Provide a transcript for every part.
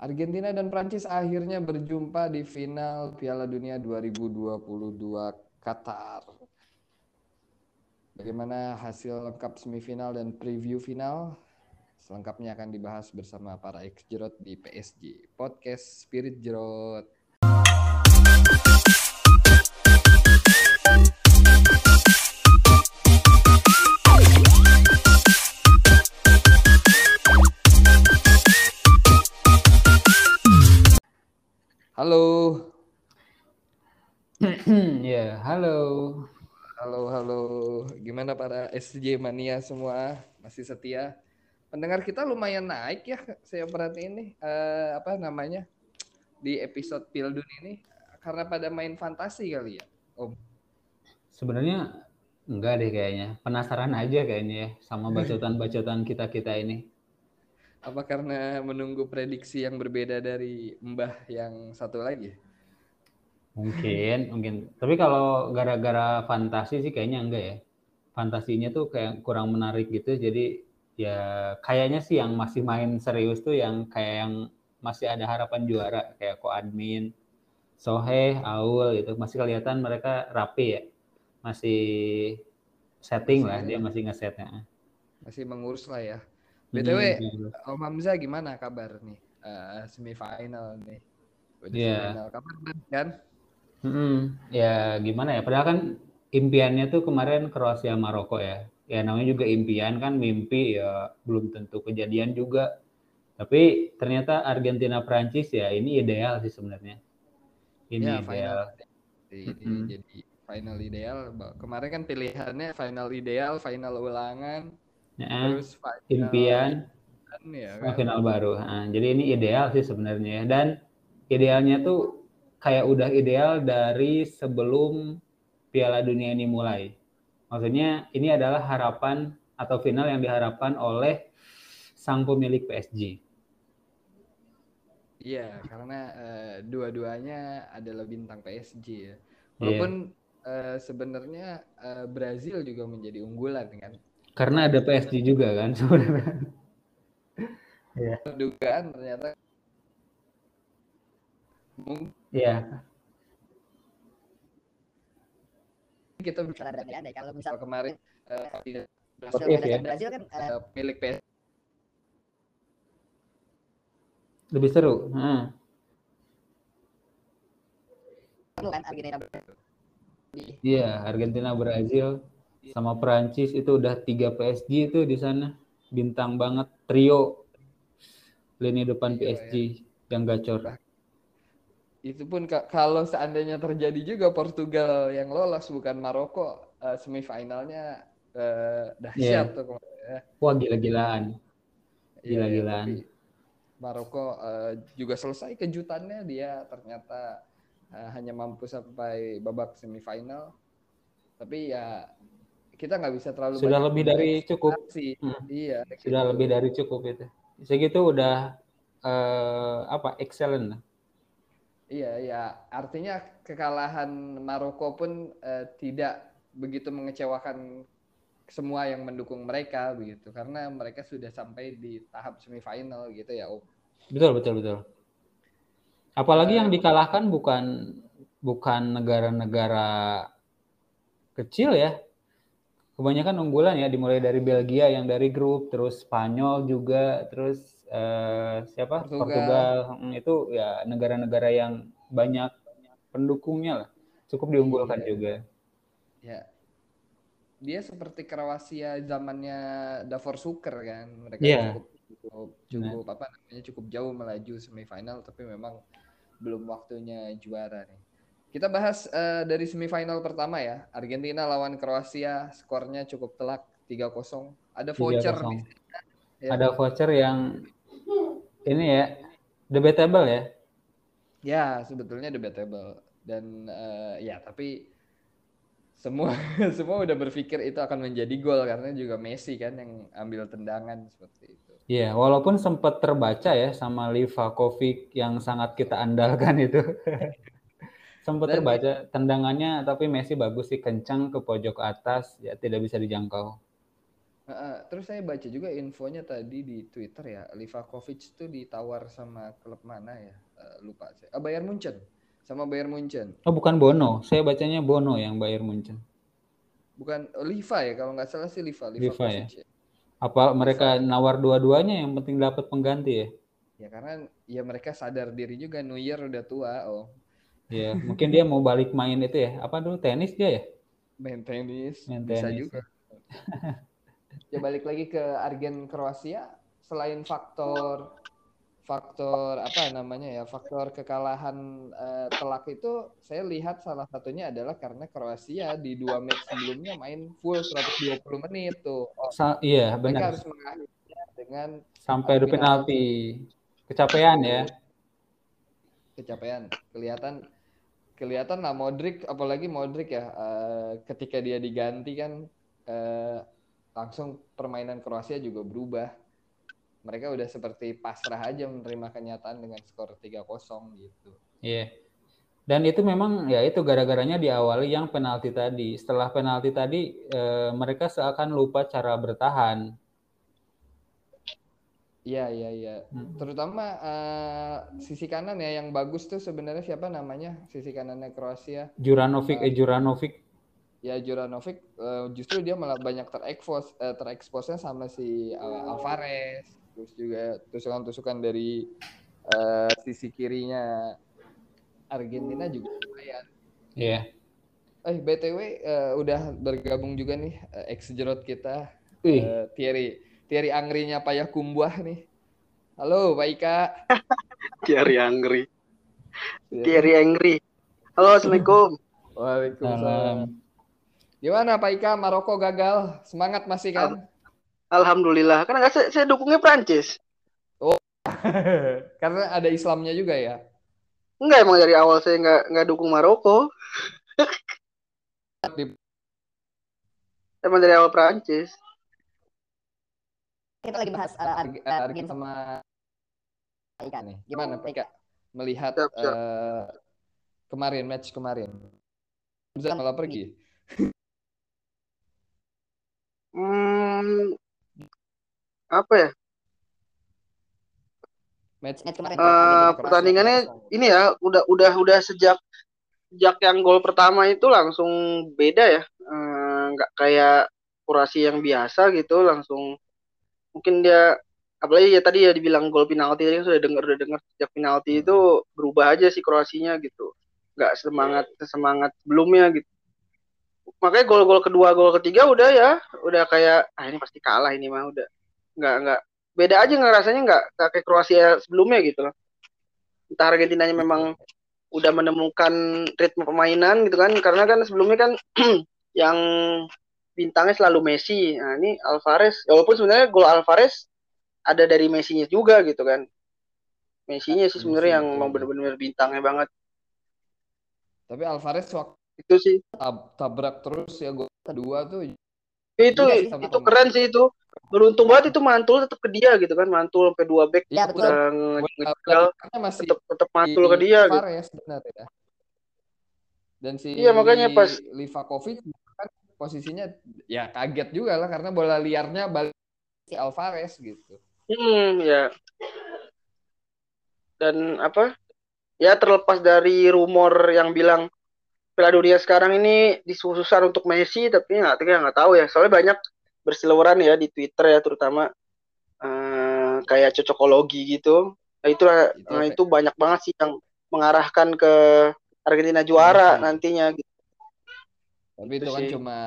Argentina dan Prancis akhirnya berjumpa di final Piala Dunia 2022 Qatar. Bagaimana hasil lengkap semifinal dan preview final? Selengkapnya akan dibahas bersama para ex Jerot di PSG. Podcast Spirit Jerot. Halo. ya, halo. Halo, halo. Gimana para SJ mania semua? Masih setia? Pendengar kita lumayan naik ya, saya perhatiin nih. Uh, apa namanya? Di episode Pildun ini karena pada main fantasi kali ya, Om. Sebenarnya enggak deh kayaknya. Penasaran aja kayaknya ya sama bacotan-bacotan kita-kita ini. Apa karena menunggu prediksi yang berbeda dari Mbah yang satu lagi? Mungkin, mungkin. Tapi kalau gara-gara fantasi sih kayaknya enggak ya. Fantasinya tuh kayak kurang menarik gitu. Jadi ya kayaknya sih yang masih main serius tuh yang kayak yang masih ada harapan juara kayak ko admin, Sohe, Aul gitu. Masih kelihatan mereka rapi ya. Masih setting masih lah, dia masih ngesetnya. Masih mengurus lah ya. BTW, hmm, Om Hamzah gimana kabar nih? Uh, semifinal nih. Udah yeah. semifinal kapan kan? Hmm, ya gimana ya? Padahal kan impiannya tuh kemarin Kroasia Maroko ya. Ya namanya juga impian kan, mimpi ya belum tentu kejadian juga. Tapi ternyata Argentina Prancis ya ini ideal sih sebenarnya. Ini ya, ideal. Final. Ini -hmm. jadi final ideal. Kemarin kan pilihannya final ideal, final ulangan ya, terus final, impian ya, kan? final baru nah, jadi ini ideal sih sebenarnya dan idealnya tuh kayak udah ideal dari sebelum Piala Dunia ini mulai maksudnya ini adalah harapan atau final yang diharapkan oleh sang pemilik PSG Iya, karena uh, dua-duanya adalah bintang PSG ya. Iya. Walaupun yeah. uh, sebenarnya uh, Brazil juga menjadi unggulan kan. Karena ada PSG juga kan sebenarnya. ya. Dugaan ternyata Iya. Kita bisa ada andai kalau misal kemarin uh, tidak ya. Brazil kan uh, milik PSG. Lebih seru. Hmm. Iya, Argentina Brazil sama Perancis itu udah tiga PSG itu di sana bintang banget trio lini depan iya, PSG iya. yang gacor. Itu pun kalau seandainya terjadi juga Portugal yang lolos bukan Maroko uh, semifinalnya uh, dahsyat yeah. tuh. Ya. Wah gila-gilaan. Iya, gila-gilaan. Ya, Maroko uh, juga selesai kejutannya dia ternyata uh, hanya mampu sampai babak semifinal. Tapi ya kita nggak bisa terlalu sudah lebih dari cukup. Sih hmm. iya sudah gitu. lebih dari cukup itu. Segitu udah uh, apa excellent iya iya. Artinya kekalahan Maroko pun uh, tidak begitu mengecewakan semua yang mendukung mereka begitu. Karena mereka sudah sampai di tahap semifinal gitu ya Om. Betul betul betul. Apalagi uh, yang dikalahkan bukan bukan negara-negara kecil ya kebanyakan unggulan ya dimulai dari Belgia yang dari grup terus Spanyol juga terus uh, siapa Portugal, Portugal. Hmm, itu ya negara-negara yang banyak pendukungnya lah cukup diunggulkan iya. juga ya dia seperti Kroasia zamannya Davor Suker kan mereka yeah. cukup cukup, cukup nah. apa namanya cukup jauh melaju semifinal tapi memang belum waktunya juara nih kita bahas uh, dari semifinal pertama ya. Argentina lawan Kroasia, skornya cukup telak 3-0. Ada voucher 3 Ya. Ada voucher yang ini ya, debatable ya. Ya, sebetulnya debatable. Dan uh, ya, tapi semua semua udah berpikir itu akan menjadi gol karena juga Messi kan yang ambil tendangan seperti itu. Iya, walaupun sempat terbaca ya sama Livakovic yang sangat kita andalkan itu. sempat terbaca tendangannya tapi Messi bagus sih kencang ke pojok atas ya tidak bisa dijangkau. Uh, terus saya baca juga infonya tadi di Twitter ya, Livakovic tuh ditawar sama klub mana ya? Uh, lupa saya. Oh, Bayern Munchen. Sama Bayern Munchen. Oh, bukan Bono. Saya bacanya Bono yang Bayern Munchen. Bukan oh, Liva ya, kalau nggak salah sih Liva. Liva ya. ya. Apa mereka Liva. nawar dua-duanya yang penting dapat pengganti ya? Ya karena ya mereka sadar diri juga Neuer udah tua, oh. Ya, mungkin dia mau balik main itu ya. Apa dulu tenis dia ya? Main tenis. Main tenis. Bisa juga. ya balik lagi ke Argen Kroasia selain faktor faktor apa namanya ya faktor kekalahan uh, telak itu saya lihat salah satunya adalah karena Kroasia di dua match sebelumnya main full 120 menit tuh oh, Sa iya benar harus mengakhirinya dengan sampai ada penalti kecapean ya kecapean kelihatan kelihatan lah Modric apalagi Modric ya uh, ketika dia diganti kan uh, langsung permainan Kroasia juga berubah. Mereka udah seperti pasrah aja menerima kenyataan dengan skor 3-0 gitu. Iya. Yeah. Dan itu memang ya itu gara-garanya diawali yang penalti tadi. Setelah penalti tadi e, mereka seakan lupa cara bertahan. Iya iya iya. Hmm. Terutama uh, sisi kanan ya yang bagus tuh sebenarnya siapa namanya sisi kanannya Kroasia? Juranovic uh, eh Juranovic ya Juranovic uh, justru dia malah banyak terekspos uh, tereksposnya sama si uh, Alvarez terus juga tusukan-tusukan dari uh, sisi kirinya Argentina juga lumayan. Iya. Yeah. Eh btw uh, udah bergabung juga nih uh, ex jerot kita uh, Thierry Thierry Angrinya Payah Kumbuah nih. Halo Pak Ika. Thierry Angri. Thierry Angri. Halo Assalamualaikum. Waalaikumsalam. Gimana Pak Ika, Maroko gagal? Semangat masih kan? Alhamdulillah, karena saya, saya dukungnya Prancis. Oh, karena ada Islamnya juga ya? Enggak, emang dari awal saya nggak nggak dukung Maroko. emang dari awal Prancis. Kita lagi bahas uh, Argen sama Pak Ika nih. Gimana Ika melihat siap, siap. Uh, kemarin match kemarin? Bisa malah pergi. Hmm, apa ya? Match, match kemarin. Uh, pertandingannya ini ya udah udah udah sejak sejak yang gol pertama itu langsung beda ya. Eh, nggak uh, kayak kurasi yang biasa gitu langsung mungkin dia apalagi ya tadi ya dibilang gol penalti tadi sudah dengar udah dengar sejak penalti itu berubah aja sih Kroasinya gitu. Nggak semangat semangat sebelumnya gitu. Makanya gol-gol kedua gol ketiga udah ya. Udah kayak ah ini pasti kalah ini mah udah. Nggak nggak. Beda aja ngerasanya nggak kayak Kroasia sebelumnya gitu loh. Entah Argentina nya memang udah menemukan ritme permainan gitu kan. Karena kan sebelumnya kan yang bintangnya selalu Messi. Nah ini Alvarez ya walaupun sebenarnya gol Alvarez ada dari Messi-nya juga gitu kan. Messi-nya sih sebenarnya yang mau benar-benar bintangnya banget. Tapi Alvarez waktu itu sih. Tab, tabrak terus ya gue kedua tuh. Itu itu itu keren sih itu. Beruntung banget itu mantul tetap ke dia gitu kan. Mantul sampai dua back. Ya, betul. udah masih tetap tetap mantul ke dia gitu. ya. Sebenarnya dan si iya makanya pas Livakovic posisinya ya kaget juga lah karena bola liarnya balik si Alvarez gitu. Hmm ya. Dan apa? Ya terlepas dari rumor yang bilang Piala Dunia sekarang ini disusun untuk Messi tapi nggak nggak tahu ya. Soalnya banyak berseliweran ya di Twitter ya terutama uh, kayak cocokologi gitu. Nah itulah itu, nah, itu banyak banget sih yang mengarahkan ke Argentina juara Messi. nantinya gitu. Tapi itu, itu kan cuma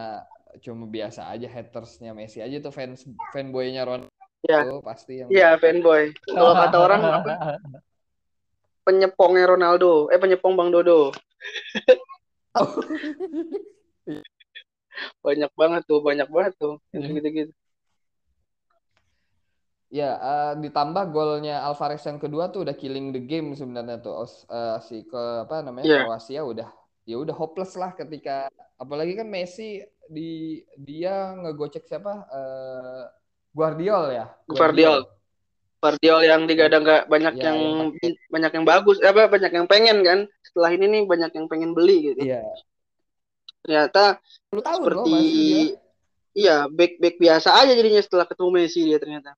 cuma biasa aja hatersnya Messi aja tuh fans fanboynya Ronaldo ya. pasti yang Iya, fanboy. Kalau kata orang penyepongnya Ronaldo, eh penyepong Bang Dodo. banyak banget tuh, banyak banget tuh hmm. gitu-gitu. Ya, uh, ditambah golnya Alvarez yang kedua tuh udah killing the game sebenarnya tuh uh, si ke apa namanya yeah. Kroasia udah ya udah hopeless lah ketika apalagi kan Messi di dia ngegocek siapa? Uh, Guardiol ya? Guardiol Guardiol yang digadang nggak banyak ya, yang ya, banyak yang bagus apa banyak yang pengen kan? Setelah ini nih banyak yang pengen beli gitu. Iya. Ternyata tahun seperti loh, iya back back biasa aja jadinya setelah ketemu Messi dia ternyata.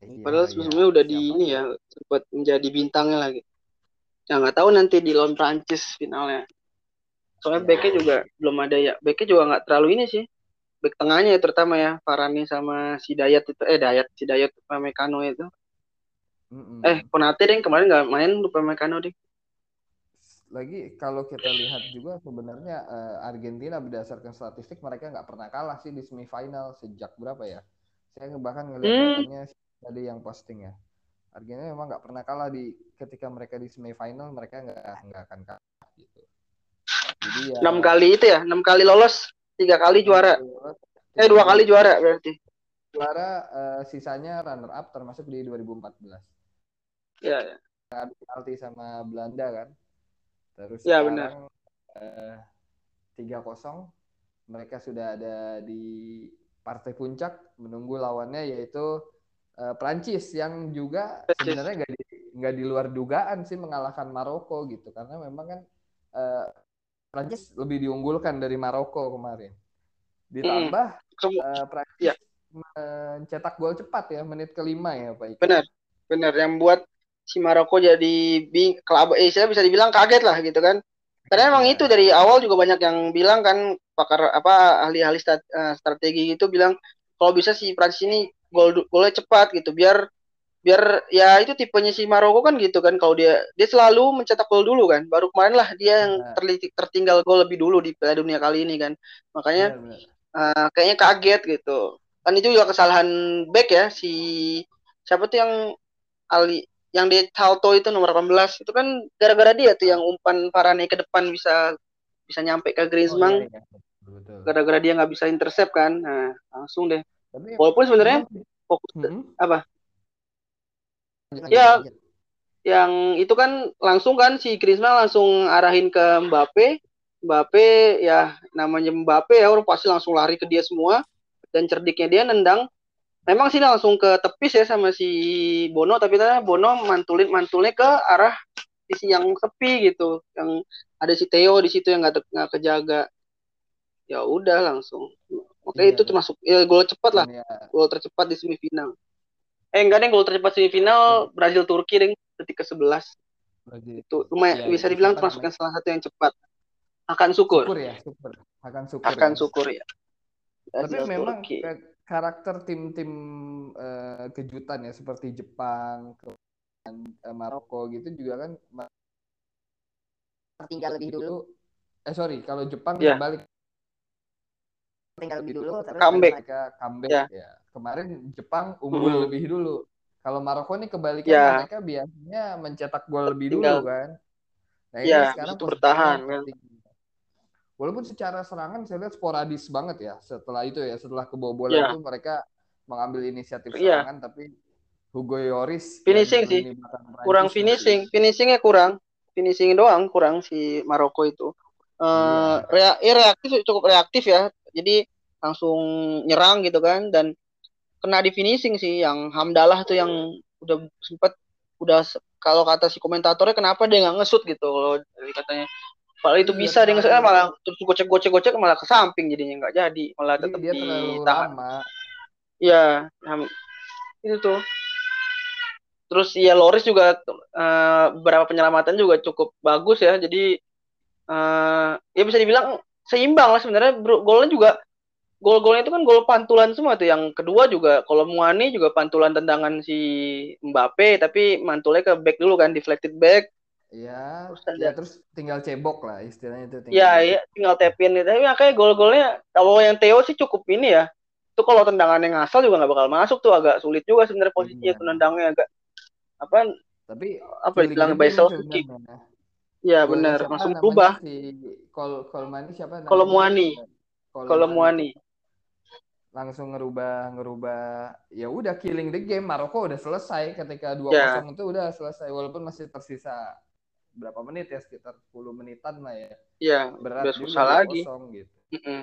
Iya, Padahal iya. sebelumnya udah di ini ya sempat menjadi bintangnya lagi. Ya nggak tahu nanti di lawan Prancis finalnya. Soalnya Ya. backnya juga belum ada ya. Backnya juga nggak terlalu ini sih. Back tengahnya ya terutama ya Farani sama si Dayat itu eh Dayat si Dayat Pamecano itu. Mm-mm. Eh Konate deh kemarin nggak main lupa Pamecano deh. lagi kalau kita lihat juga sebenarnya eh, Argentina berdasarkan statistik mereka nggak pernah kalah sih di semifinal sejak berapa ya? Saya bahkan ngeliat Hmm. tadi yang posting ya. Argentina memang nggak pernah kalah di ketika mereka di semifinal mereka nggak nggak akan kalah gitu. Jadi ya Enam kali itu ya, enam kali lolos, tiga kali juara. Eh dua kali juara berarti. juara eh, sisanya runner up termasuk di 2014. Ya, ya. adu penalti sama Belanda kan. Terus Ya, sekarang eh, 3-0 mereka sudah ada di partai puncak menunggu lawannya yaitu eh, Prancis yang juga sebenarnya nggak di nggak di luar dugaan sih mengalahkan Maroko gitu karena memang kan eh, Prancis lebih diunggulkan dari Maroko kemarin. Ditambah Sem- eh, Prancis Ya. mencetak gol cepat ya menit kelima ya Pak Ika. Benar, benar yang buat si Maroko jadi bing kelab eh saya bisa dibilang kaget lah gitu kan. Karena emang itu dari awal juga banyak yang bilang kan pakar apa ahli-ahli strategi itu bilang kalau bisa si Prancis ini gol golnya cepat gitu. Biar biar ya itu tipenya si Maroko kan gitu kan. Kalau dia dia selalu mencetak gol dulu kan. Baru kemarin lah dia yang terlitik tertinggal gol lebih dulu di Piala Dunia kali ini kan. Makanya Benar, benar. eh, kayaknya kaget gitu. Kan itu juga kesalahan back ya si siapa tuh yang Ali yang di Salto itu nomor 18 itu kan gara-gara dia tuh yang umpan Varane ke depan bisa bisa nyampe ke Oh, Griezmann iya, iya. Betul. gara-gara dia nggak bisa intercept kan. Nah langsung deh Tapi walaupun sebenarnya fokus Hmm? apa? Lanjut, Ya. lanjut, yang itu kan langsung kan si Griezmann langsung arahin ke Mbappe. Mbappe ya namanya Mbappe ya orang pasti langsung lari ke dia semua. Dan cerdiknya dia nendang. Memang sih langsung ke tepis ya sama si Bono tapi ternyata Bono mantulin mantulnya ke arah sisi yang sepi gitu. Yang ada si Theo di situ yang nggak nggak kejaga. Ya udah langsung makanya Iya, itu termasuk ya gol cepat lah Dan ya, gol tercepat di semifinal eh enggak deh gol tercepat semifinal Brazil Turki deh detik ke 11 berarti itu lumayan Iya, bisa dibilang termasuk yang salah satu yang cepat akan syukur syukur ya, syukur. Akan syukur. akan ya. syukur ya Tapi Brazil, memang Turki. ke- karakter tim-tim eh, kejutan ya seperti Jepang, kemudian eh, Maroko gitu juga kan tertinggal lebih dulu eh sorry kalau Jepang Iya. kembali tertinggal lebih dulu terus Comeback. mereka comeback Ya. ya. Kemarin Jepang unggul Hmm. lebih dulu. Kalau Maroko nih kebalikan Ya. mereka biasanya mencetak gol lebih Tinggal. dulu kan. Nah ini sekarang itu posisinya bertahan, kan. Walaupun secara serangan saya lihat sporadis banget ya setelah itu ya setelah kebobolan Ya. itu mereka mengambil inisiatif Iya. serangan tapi Hugo Lloris Finishing sih. kurang masih- finishing finishingnya kurang finishing doang kurang si Maroko itu eh Iya. rea- ya reaktif cukup reaktif ya jadi langsung nyerang gitu kan dan kena di finishing sih yang Hamdalah tuh yang udah sempet udah kalau kata si komentatornya kenapa dia nggak ngesut gitu kalau katanya Padahal itu Iya, bisa dia ngesutnya terlalu- malah terus gocek gocek gocek malah ke samping jadinya nggak jadi malah tetap dia terlalu ditahan lama. Iya, ham- itu tuh. Terus ya Loris juga eh, beberapa penyelamatan juga cukup bagus ya. Jadi eh, ya bisa dibilang seimbang lah sebenarnya. Bro. Golnya juga gol-golnya itu kan gol pantulan semua tuh. Yang kedua juga kalau Muani juga pantulan tendangan si Mbappe tapi mantulnya ke back dulu kan deflected back. Iya, Terus ya terus tinggal cebok lah istilahnya itu tinggal Ya, cebok. ya tinggal tapin gitu. Tapi makanya gol-golnya kalau yang Theo sih cukup ini ya. Itu kalau tendangannya ngasal juga nggak bakal masuk tuh agak sulit juga sebenarnya posisinya Iya. tuh nendangnya agak apa Tapi apa self sebenarnya. ya Golnya benar langsung berubah Si Kol Kolmani siapa? Kolomuani. Kolomuani. kalau Muani Langsung ngerubah ngerubah ya udah killing the game Maroko udah selesai ketika 2-0 Ya. itu udah selesai walaupun masih tersisa berapa menit ya sekitar 10 menitan lah ya. ya Berat udah susah lagi 2-0 gitu. Mm-mm.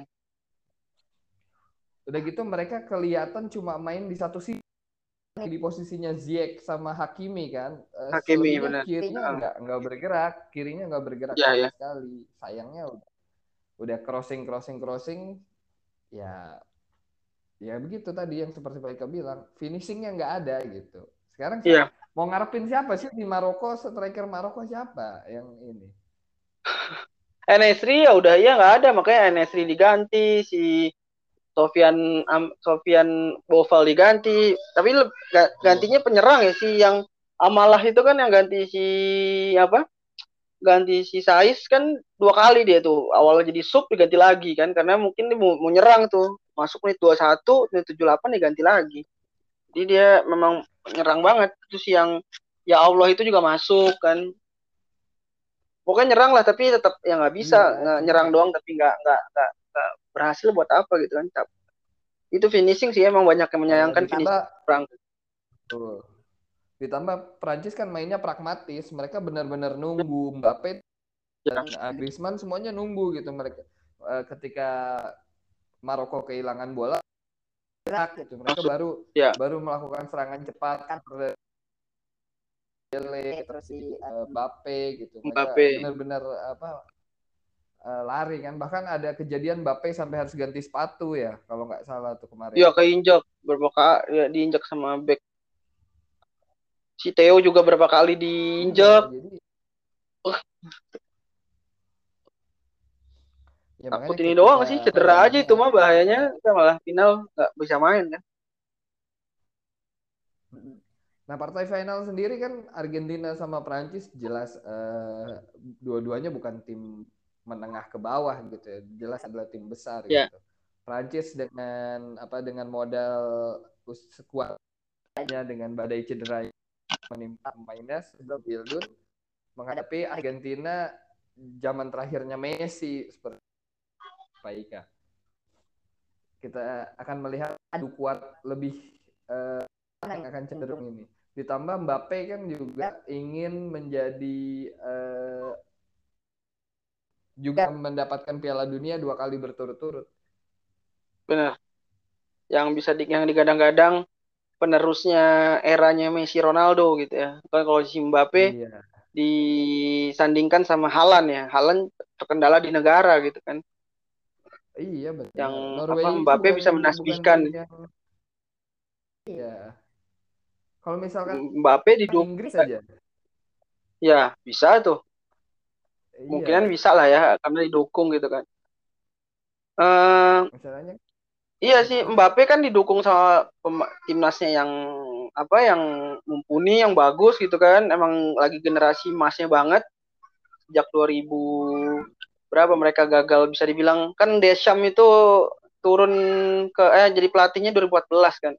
Udah gitu mereka kelihatan cuma main di satu sisi di posisinya Ziyech sama Hakimi kan. Eh, Hakimi, benar. Kirinya Ah. nggak nggak bergerak, kirinya nggak bergerak Ya, sama ya. sekali. Sayangnya udah, udah crossing crossing crossing ya ya begitu tadi yang seperti Pak Ika bilang finishingnya nggak ada gitu. Sekarang Iya. mau ngarepin siapa sih di Maroko striker Maroko siapa yang ini? Enesri ya udah ya nggak ada makanya Enesri diganti si Sofian Am- Sofian Boval diganti. Tapi gantinya penyerang ya si yang Amalah itu kan yang ganti si apa? Ganti si Sais kan dua kali dia tuh. Awalnya jadi sub diganti lagi kan karena mungkin dia mau, mau nyerang tuh. Masuk menit 21 menit 78 diganti lagi. Jadi dia memang nyerang banget. Terus yang ya Allah itu juga masuk kan. Pokoknya nyerang lah tapi tetap ya nggak bisa. Nggak nyerang doang tapi nggak nggak nggak berhasil buat apa gitu kan itu finishing sih emang banyak yang menyayangkan finishing ditambah perang Betul. Ditambah Prancis kan mainnya pragmatis, mereka benar-benar nunggu Mbappe dan uh, Griezmann semuanya nunggu gitu mereka Uh, ketika Maroko kehilangan bola gerak gitu mereka baru Ya. baru melakukan serangan cepat Kan. terus si uh, Mbappe gitu mereka Mbappe. benar-benar apa uh, lari kan. Bahkan ada kejadian Mbappe sampai harus ganti sepatu ya kalau nggak salah tuh kemarin. Ya keinjak berapa kali ya diinjak sama back. Si Theo juga berapa kali diinjak. Iya, jadi Uh. Ya, takut ini doang sih cedera aja itu mah bahayanya kita malah final nggak bisa main kan. Nah, partai final sendiri kan Argentina sama Prancis jelas eh, dua-duanya bukan tim menengah ke bawah gitu ya. Jelas adalah tim besar Ya. gitu. Prancis dengan apa dengan modal sekuatnya dengan badai cedera menimpa pemainnya sebelum Wildun menghadapi Argentina zaman terakhirnya Messi seperti Pak Ika. Kita akan melihat adu kuat lebih eh, yang akan cenderung ini. Ditambah Mbappe kan juga ingin menjadi eh, juga mendapatkan Piala Dunia dua kali berturut-turut. benar yang bisa di, yang digadang-gadang penerusnya eranya Messi Ronaldo gitu ya kan kalau si Mbappe Iya. disandingkan sama Halan ya Halan terkendala di negara gitu kan Iya betul. Yang Norway apa, Mbappe bisa menasbihkan. yang- Iya. Kalau misalkan Mbappe didukung Inggris aja. ya bisa tuh Iya. mungkinan bisa lah ya karena didukung gitu kan eh Misalnya Iya sih, Mbappe kan didukung sama timnasnya yang apa yang mumpuni, yang bagus gitu kan. Emang lagi generasi emasnya banget. Sejak 2000 berapa mereka gagal bisa dibilang kan Deschamps itu turun ke eh jadi pelatihnya 2014 kan.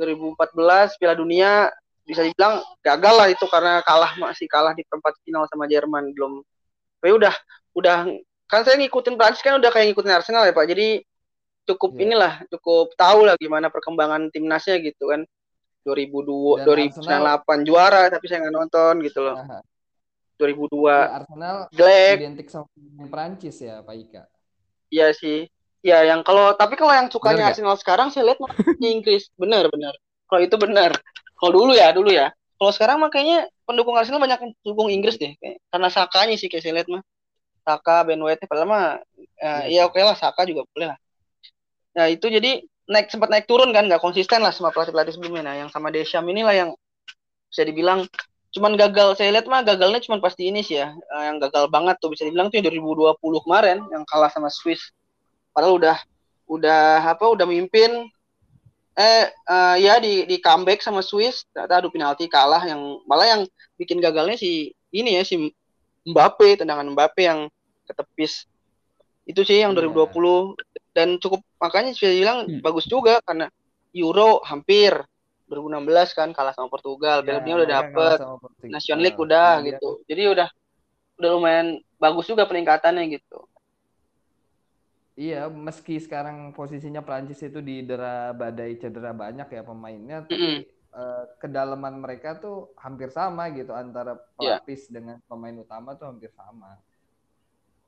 2014 Piala Dunia bisa dibilang gagal lah itu karena kalah masih kalah di perempat final sama Jerman belum. Tapi udah udah. Kan saya ngikutin Prancis kan udah kayak ngikutin Arsenal ya Pak. Jadi cukup Iya. inilah cukup tahu lah gimana perkembangan timnasnya gitu kan. 2002 Dan 2008 juara tapi saya nggak nonton gitu loh. Nah, 2002 ya, Arsenal jelek. identik sama Prancis ya Pak Ika. iya sih. Ya yang kalau tapi kalau yang sukanya? Arsenal sekarang saya lihat di Inggris. Bener bener. Kalau itu bener. Kalau dulu ya dulu ya kalau sekarang makanya pendukung Arsenal banyak yang dukung Inggris deh. Kayak- karena Sakanya sih kayak saya lihat mah. Saka Ben White padahal mah Iya. ya oke lah Saka juga boleh lah. Nah itu jadi naik sempat naik turun kan nggak konsisten lah sama pelatih pelatih sebelumnya. Nah yang sama Deschamps inilah yang bisa dibilang cuman gagal. Saya lihat mah gagalnya cuman pasti ini sih ya Eh, yang gagal banget tuh bisa dibilang tuh yang 2020 kemarin yang kalah sama Swiss. Padahal udah udah apa udah mimpin eh eh, ya di di comeback sama Swiss ternyata adu penalti kalah yang malah yang bikin gagalnya si ini ya si Mbappe tendangan Mbappe yang ketepis itu sih yang Iya. 2020 dan cukup makanya saya bilang Hmm. bagus juga karena Euro hampir 2016 kan kalah sama Portugal Piala Dunia udah Ya, dapet. Nation League udah Iya. gitu jadi udah udah lumayan bagus juga peningkatannya gitu Iya, meski sekarang posisinya Prancis itu didera badai cedera banyak ya pemainnya, tapi Mm-mm. eh, kedalaman mereka tuh hampir sama gitu antara Iya. pelapis dengan pemain utama tuh hampir sama.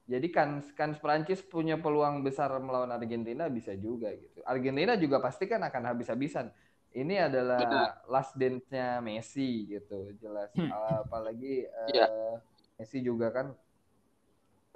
Jadi kan kan Prancis punya peluang besar melawan Argentina bisa juga gitu. Argentina juga pasti kan akan habis-habisan. Ini adalah Benar. last dance-nya Messi gitu, jelas. Hmm. Apalagi eh, Iya. Messi juga kan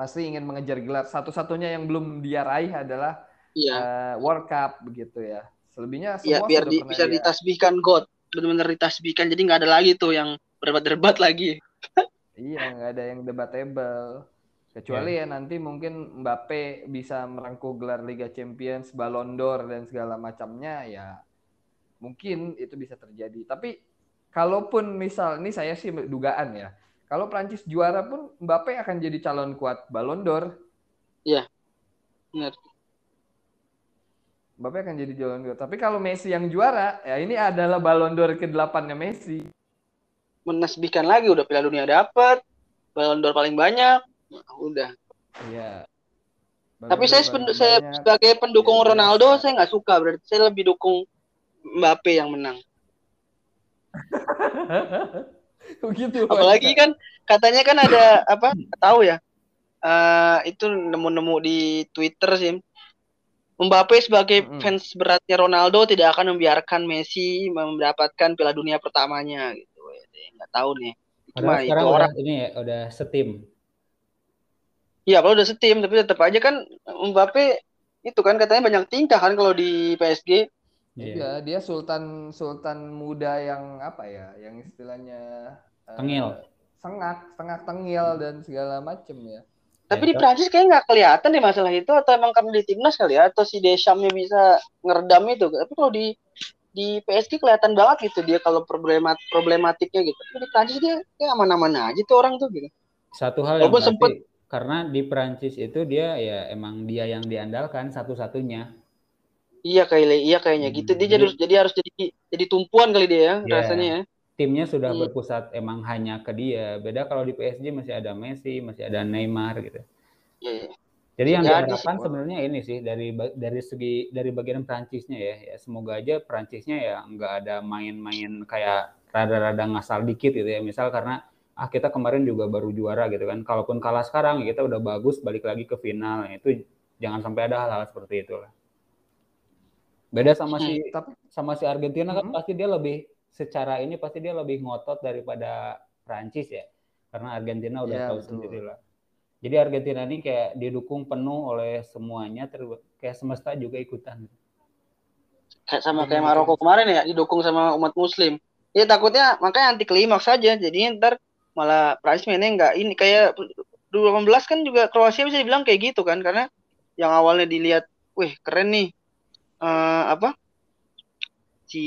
pasti ingin mengejar gelar. Satu-satunya yang belum dia raih adalah Iya. eh, World Cup begitu ya. Selebihnya Iya, semua biar sudah di, bisa dia- ditasbihkan God. Benar-benar ditasbihkan. Jadi nggak ada lagi tuh yang berdebat-debat lagi. Iya, nggak ada yang debatable. Kecuali Iya. ya nanti mungkin Mbappe bisa merengkuh gelar Liga Champions, Ballon d'Or dan segala macamnya ya mungkin itu bisa terjadi. Tapi kalaupun misal ini saya sih dugaan ya. Kalau Prancis juara pun Mbappe akan jadi calon kuat Ballon d'Or. Benar. Mbappe akan jadi calon kuat. Tapi kalau Messi yang juara, ya ini adalah Ballon d'Or ke-8-nya Messi. Menasbihkan lagi udah Piala Dunia dapat, Ballon d'Or paling banyak. Nah, udah. Iya. Tapi saya d'Or sepen- saya banyak. sebagai pendukung Iya, Ronaldo biasa. saya nggak suka berarti saya lebih dukung Mbappe yang menang. Begitu. Apalagi kan katanya kan ada apa? Tahu ya. Eh itu nemu-nemu di Twitter sih. Mbappe sebagai Mm-mm. fans beratnya Ronaldo tidak akan membiarkan Messi mendapatkan Piala Dunia pertamanya gitu. Nggak tahu nih. Mah itu orang. ini ya, udah setim. Iya, kalau udah setim tapi tetap aja kan Mbappe itu kan katanya banyak tingkah kan kalau di PSG. Iya. Iya, dia sultan sultan muda yang apa ya, yang istilahnya eh, Tengil. sengak, sengak tengil dan segala macem ya. Tapi Ya, di Prancis kayaknya nggak kelihatan deh masalah itu atau emang karena di timnas kali ya atau si Deschamps-nya bisa ngeredam itu. Tapi kalau di di PSG kelihatan banget gitu dia kalau problemat problematiknya gitu. Tapi di Prancis dia kayak aman-aman aja tuh orang tuh gitu. Satu hal yang Walaupun pasti, sempet- karena di Prancis itu dia ya emang dia yang diandalkan satu-satunya. Iya kayaknya iya kayaknya Hmm, gitu. Dia jadi- jadi jadi harus jadi jadi tumpuan kali dia ya Iya. rasanya ya. Timnya sudah Hmm. berpusat emang hanya ke dia. Beda kalau di PSG masih ada Messi, masih ada Neymar gitu. Iya, iya. Jadi yang Jadi diharapkan sih. sebenarnya ini sih dari dari segi dari bagian Prancisnya ya, ya semoga aja Prancisnya ya nggak ada main-main kayak rada-rada ngasal dikit gitu ya. Misal karena ah kita kemarin juga baru juara gitu kan. Kalaupun kalah sekarang kita udah bagus balik lagi ke final. Nah, itu jangan sampai ada hal-hal seperti itu lah. Beda sama Hmm, si Tapi sama si Argentina kan Mhm. pasti dia lebih secara ini pasti dia lebih ngotot daripada Prancis ya. Karena Argentina udah Iya, tahu betul. sendiri lah. Jadi Argentina ini kayak didukung penuh oleh semuanya, ter- kayak semesta juga ikutan. Kayak sama kayak. Maroko kemarin ya didukung sama umat muslim. Ya takutnya makanya anti klimaks saja. Jadi ntar malah Prancis mainnya nggak ini kayak 2018 kan juga Kroasia bisa dibilang kayak gitu kan karena yang awalnya dilihat, wih keren nih eh apa si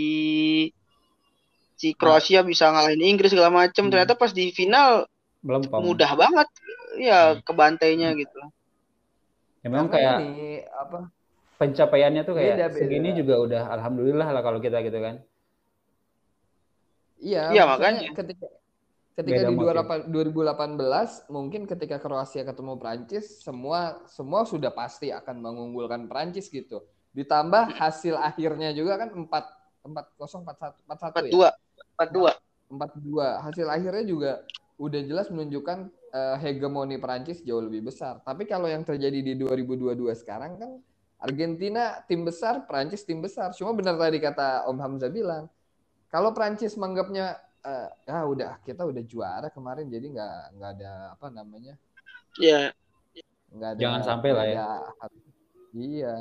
si Kroasia bisa ngalahin Inggris segala macem. Hmm. Ternyata pas di final Belum mudah banget ya Hmm. kebantainya gitu. Ya, memang kayak ini apa? pencapaiannya tuh kayak Beda-beda. segini juga udah alhamdulillah lah kalau kita gitu kan. Iya, Iya, makanya. ketika ketika Beda di motif. 2018 mungkin ketika Kroasia ketemu Prancis semua semua sudah pasti akan mengunggulkan Prancis gitu. Ditambah hasil akhirnya juga kan 4 4 0 4 1 4 1 ya. 42 42. 4-2. Hasil akhirnya juga udah jelas menunjukkan eh, hegemoni Prancis jauh lebih besar. Tapi kalau yang terjadi di 2022 sekarang kan Argentina tim besar, Prancis tim besar. Cuma benar tadi kata Om Hamzah bilang, kalau Prancis menganggapnya eh, ya udah kita udah juara kemarin jadi nggak nggak ada apa namanya Ya, nggak ada Jangan sampai lah ya. ada- iya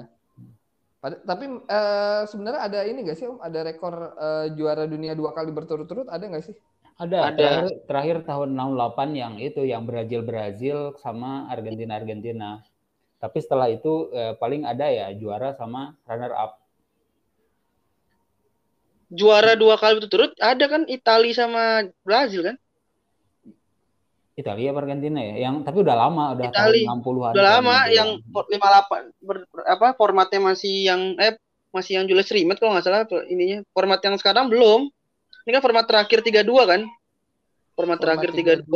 tapi eh, sebenarnya ada ini nggak sih Om ada rekor eh, juara dunia dua kali berturut-turut ada nggak sih Ada, Ada. terakhir terakhir tahun 68 yang itu yang Brazil Brazil sama Argentina Argentina. Tapi setelah itu eh, paling ada ya juara sama runner up. juara dua kali berturut ada kan Italia sama Brazil kan? Italia apa Argentina ya? Yang tapi udah lama, udah Itali. tahun 60-an. Udah lama tahun yang 58 ber, ber- apa formatnya masih yang eh masih yang Julius Rimet kalau nggak salah ininya. Format yang sekarang belum. Ini kan format terakhir 32 kan? Format terakhir 32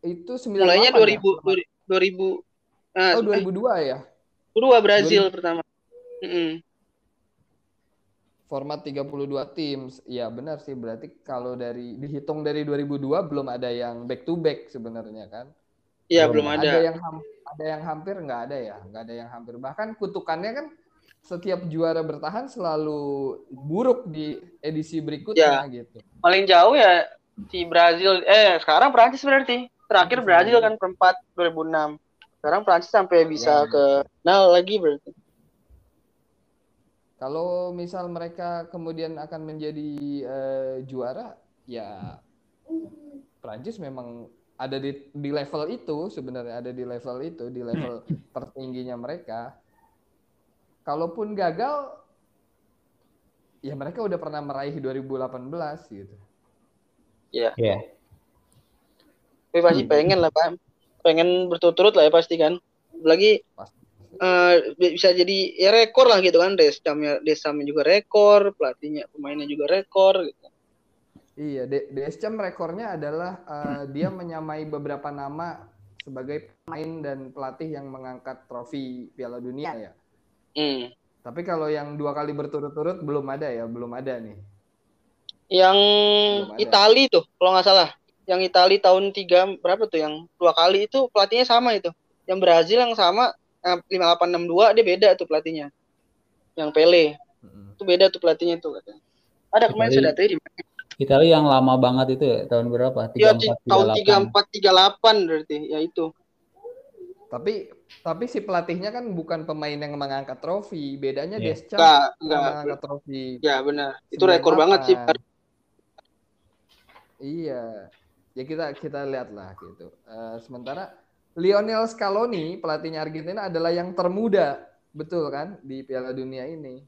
itu 98 mulainya ya? 2000 2000 nah, Oh eh, 2002 ya. 2002 Brazil pertama. Mm-mm. Format 32 tim. Ya benar sih berarti kalau dari dihitung dari 2002 belum ada yang back to back sebenarnya kan. Iya, Belum belum Ada ada. yang ada yang hampir nggak ada ya, nggak ada yang hampir. Bahkan kutukannya kan setiap juara bertahan selalu buruk di edisi berikutnya gitu. Paling jauh ya si Brazil eh sekarang Prancis berarti. Terakhir Prancis Brazil kan perempat 2006. Sekarang Prancis sampai bisa Ya. ke final lagi berarti. Kalau misal mereka kemudian akan menjadi eh, juara, ya Prancis memang ada di di level itu sebenarnya ada di level itu di level tertingginya mereka. Kalaupun gagal, ya mereka udah pernah meraih 2018 gitu. Iya. Iya. Tapi pasti Hmm. pengen lah Pak. Pengen berturut-turut lah ya pasti kan. Lagi Pasti. Eh, bisa jadi ya rekor lah gitu kan. Desamnya Desamnya juga rekor, pelatihnya pemainnya juga rekor gitu. Iya, Deschamps rekornya adalah eh, dia menyamai beberapa nama sebagai pemain dan pelatih yang mengangkat trofi Piala Dunia ya. Hmm. Tapi kalau yang dua kali berturut-turut belum ada ya, belum ada nih. Yang Belum ada. Itali tuh kalau nggak salah. Yang Itali tahun tiga berapa tuh yang dua kali itu pelatihnya sama itu. Yang Brazil yang sama 5862 dia beda tuh pelatihnya. Yang Pele Mm-mm. itu beda tuh pelatihnya tuh katanya. Ada kemarin datanya di mana? Italia yang lama banget itu ya, tahun berapa? Ya, 34, di- tahun 38. 3438 berarti ya itu. Tapi tapi si pelatihnya kan bukan pemain yang mengangkat trofi, bedanya Iya. Deschamps Enggak, enggak. mengangkat trofi. Ya benar. Itu rekor banget sih. 98. Iya, ya kita kita lihatlah gitu. Eh, sementara Lionel Scaloni pelatihnya Argentina adalah yang termuda, betul kan di Piala Dunia ini.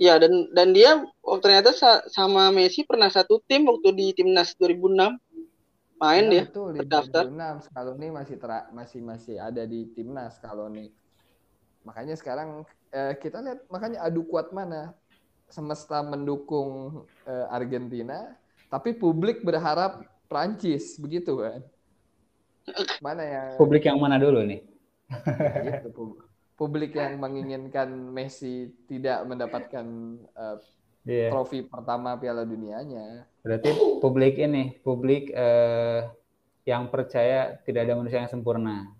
Ya dan dan dia oh, ternyata sa- sama Messi pernah satu tim waktu di timnas 2006 main Ya, dia. betul di terdaftar. 2006 Scaloni masih masih masih ada di timnas Scaloni. Makanya sekarang eh, kita lihat makanya adu kuat mana semesta mendukung eh, Argentina, tapi publik berharap Prancis begitu kan? Mana yang Publik yang mana dulu nih? gitu, pub- publik yang menginginkan Messi tidak mendapatkan eh, Iya. trofi pertama Piala Dunianya. Berarti publik ini, publik eh, yang percaya tidak ada manusia yang sempurna.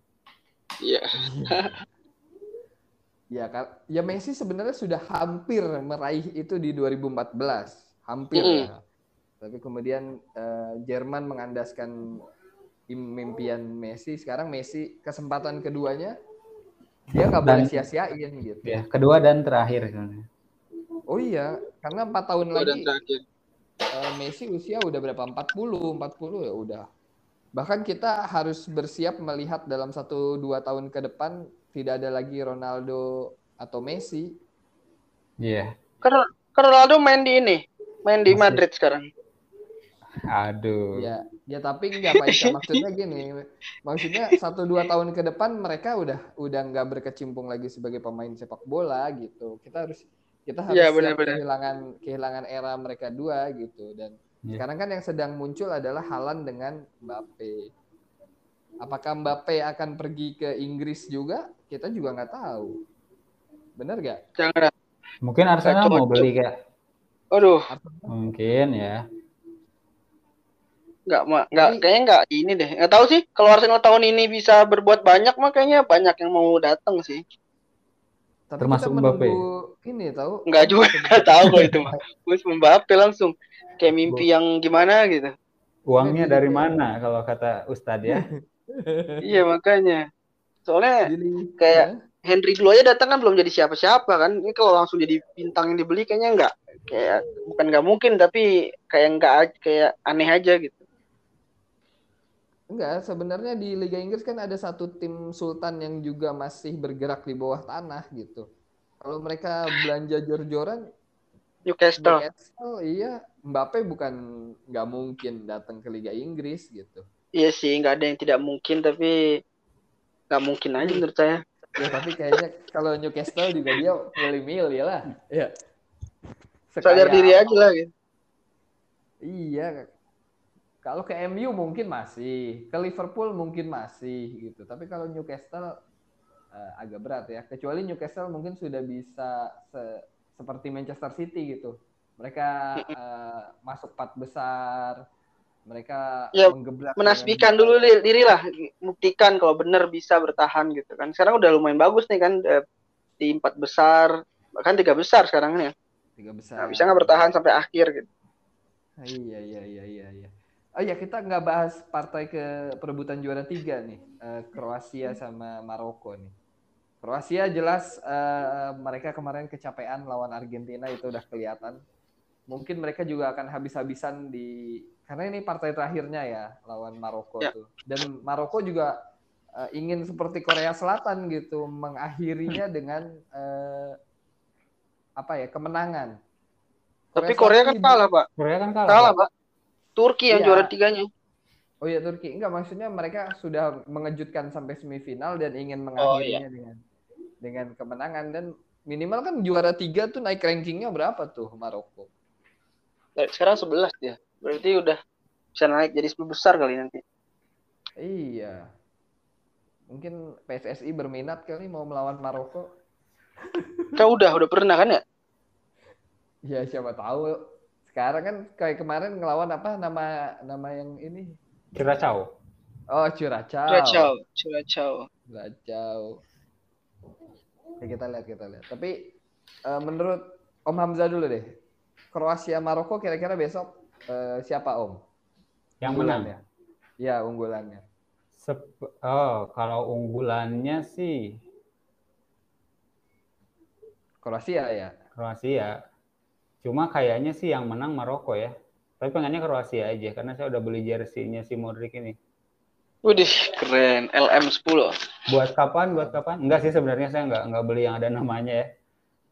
Iya. Ya kan, ya Messi sebenarnya sudah hampir meraih itu di 2014, hampir Mm-mm. ya. Tapi kemudian eh, Jerman mengandaskan impian Messi. Sekarang Messi kesempatan keduanya dia nggak boleh sia-siain gitu. Ya, kedua dan terakhir. Oh iya, karena empat tahun Kedua dan lagi terakhir. eh, Messi usia udah berapa? 40, 40 ya udah. Bahkan kita harus bersiap melihat dalam satu dua tahun ke depan tidak ada lagi Ronaldo atau Messi. Iya. Kan Ronaldo main di ini, main di Masih. Madrid sekarang. Aduh. Ya, ya tapi nggak Pak Ika. Maksudnya gini, maksudnya satu dua tahun ke depan mereka udah udah nggak berkecimpung lagi sebagai pemain sepak bola gitu. Kita harus kita harus Iya, siap benar-benar. kehilangan kehilangan era mereka dua gitu. Dan Iya. sekarang kan yang sedang muncul adalah Halan dengan Mbappe. Apakah Mbappe akan pergi ke Inggris juga? Kita juga nggak tahu. Bener gak? Jangan. Mungkin Arsenal mau beli kayak Aduh, mungkin ya. Nggak ma- nggak kayaknya nggak ini deh. Nggak tahu sih kalau Arsenal tahun ini bisa berbuat banyak mah kayaknya banyak yang mau datang sih. Tapi Termasuk Mbappe. ini tahu. Nggak juga nggak tahu kalau itu mah. Gue Mbappe langsung kayak mimpi yang gimana gitu. Uangnya dari mana kalau kata Ustadz ya? Iya makanya. Soalnya kayak Hah? Henry dulu aja datang kan belum jadi siapa-siapa kan. Ini kalau langsung jadi bintang yang dibeli kayaknya nggak kayak bukan nggak mungkin tapi kayak nggak kayak aneh aja gitu. Enggak, sebenarnya di Liga Inggris kan ada satu tim Sultan yang juga masih bergerak di bawah tanah gitu. Kalau mereka belanja jor-joran, Newcastle. Newcastle, iya, Mbappe bukan nggak mungkin datang ke Liga Inggris gitu. Iya sih nggak ada yang tidak mungkin tapi nggak mungkin aja menurut saya. Ya tapi kayaknya kalau Newcastle juga dia milih-milih lah. Iya. Sadar Sekaya- diri aja lah gitu. Iya. Kalau ke MU mungkin masih, ke Liverpool mungkin masih gitu. Tapi kalau Newcastle eh, agak berat ya. Kecuali Newcastle mungkin sudah bisa se- seperti Manchester City gitu. Mereka eh, masuk empat besar, mereka Ya, menasbikan dulu di- diri lah buktikan kalau benar bisa bertahan gitu kan sekarang udah lumayan bagus nih kan eh, di empat besar bahkan tiga besar sekarang nih tiga besar. nah, bisa nggak bertahan sampai akhir gitu Iya iya iya iya iya. Oh ya kita nggak bahas partai ke perebutan juara tiga nih, Eh, Kroasia sama Maroko nih. Kroasia jelas eh, mereka kemarin kecapean lawan Argentina itu udah kelihatan. Mungkin mereka juga akan habis-habisan di karena ini partai terakhirnya ya lawan Maroko Ya. tuh. Dan Maroko juga eh, ingin seperti Korea Selatan gitu mengakhirinya dengan eh, apa ya kemenangan. Tapi Korea kan Selatan kalah, Pak. Korea kan kalah. Kalah, Pak. Turki yang Iya. juara tiganya. Oh ya Turki enggak maksudnya mereka sudah mengejutkan sampai semifinal dan ingin Oh, mengakhirinya dengan dengan kemenangan dan minimal kan juara tiga tuh naik rankingnya berapa tuh Maroko? Dari Sekarang 11 dia. Berarti udah bisa naik jadi 10 besar kali nanti. Iya. Mungkin PSSI berminat kali mau melawan Maroko. Kau udah udah pernah kan ya? Ya siapa tahu. Sekarang kan kayak kemarin ngelawan apa nama nama yang ini? Curacao. Oh Curacao. Curacao, Curacao. Curacao. Ya, kita lihat kita lihat. Tapi eh, menurut Om Hamzah dulu deh. Kroasia Maroko kira-kira besok eh, siapa Om? Yang menang. Ya unggulannya. Sep- oh, kalau unggulannya sih Kroasia ya. Kroasia. Cuma kayaknya sih yang menang Maroko ya. Tapi pengennya Kroasia aja karena saya udah beli jersey-nya si Modric ini. Widih, keren. LM10. Buat kapan? Buat kapan? Enggak sih sebenarnya saya nggak nggak beli yang ada namanya ya.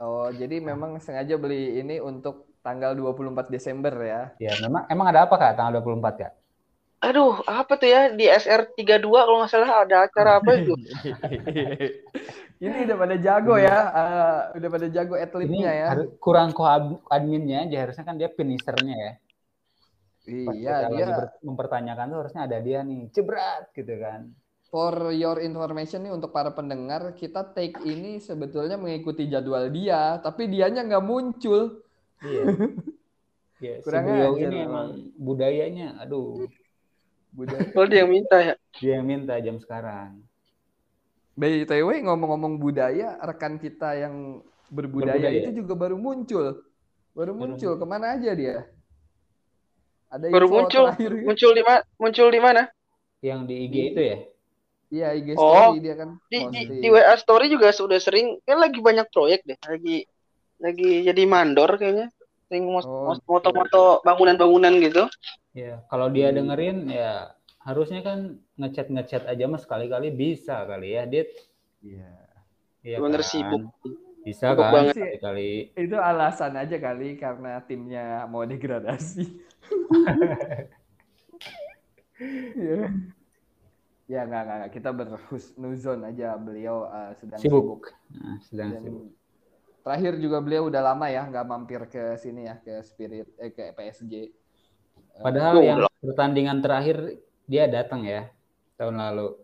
Oh, jadi memang sengaja beli ini untuk tanggal 24 Desember ya. Ya, memang emang ada apa Kak tanggal 24 Kak? Aduh, apa tuh ya? Di SR32 kalau nggak salah ada acara apa itu? ini udah pada jago ya, eh, udah pada jago Ini atletnya ya. kurang adminnya aja harusnya kan dia finishernya ya. Iya, kita dia mempertanyakan tuh harusnya ada dia nih, jebrat gitu kan. for your information nih untuk para pendengar, kita take ini sebetulnya mengikuti jadwal dia, tapi dianya nggak muncul. Iya. Ya, si Kurang beliau ini memang. emang budayanya, aduh, Budaya. Kalau dia yang minta ya. dia yang minta jam sekarang. BTW ngomong-ngomong budaya, rekan kita yang berbudaya, Berbudaya. itu juga baru muncul. Baru muncul, ke mana aja dia? Ada Baru muncul. terakhir? Muncul di mana? Muncul di mana? Yang di IG itu ya? Iya, IG Oh, story dia kan. Di, di, di WA story juga sudah sering. Kan lagi banyak proyek deh. Lagi lagi jadi mandor kayaknya. Sering Oh, moto-moto bangunan-bangunan gitu. Ya, kalau dia Hmm. dengerin ya harusnya kan ngechat-ngechat aja mas sekali-kali bisa kali ya, Dit. Iya. Iya Bener kan? sibuk. Bisa Sibuk kan banget. sekali-kali. Itu alasan aja kali karena timnya mau degradasi. Iya. Ya nggak nggak nggak. kita berhusnuzon aja beliau eh, sedang sibuk. Sibuk. Nah, sedang Dan sibuk. terakhir juga beliau udah lama ya nggak mampir ke sini ya ke Spirit eh ke PSG. Padahal Oh, yang pertandingan terakhir dia datang ya tahun lalu.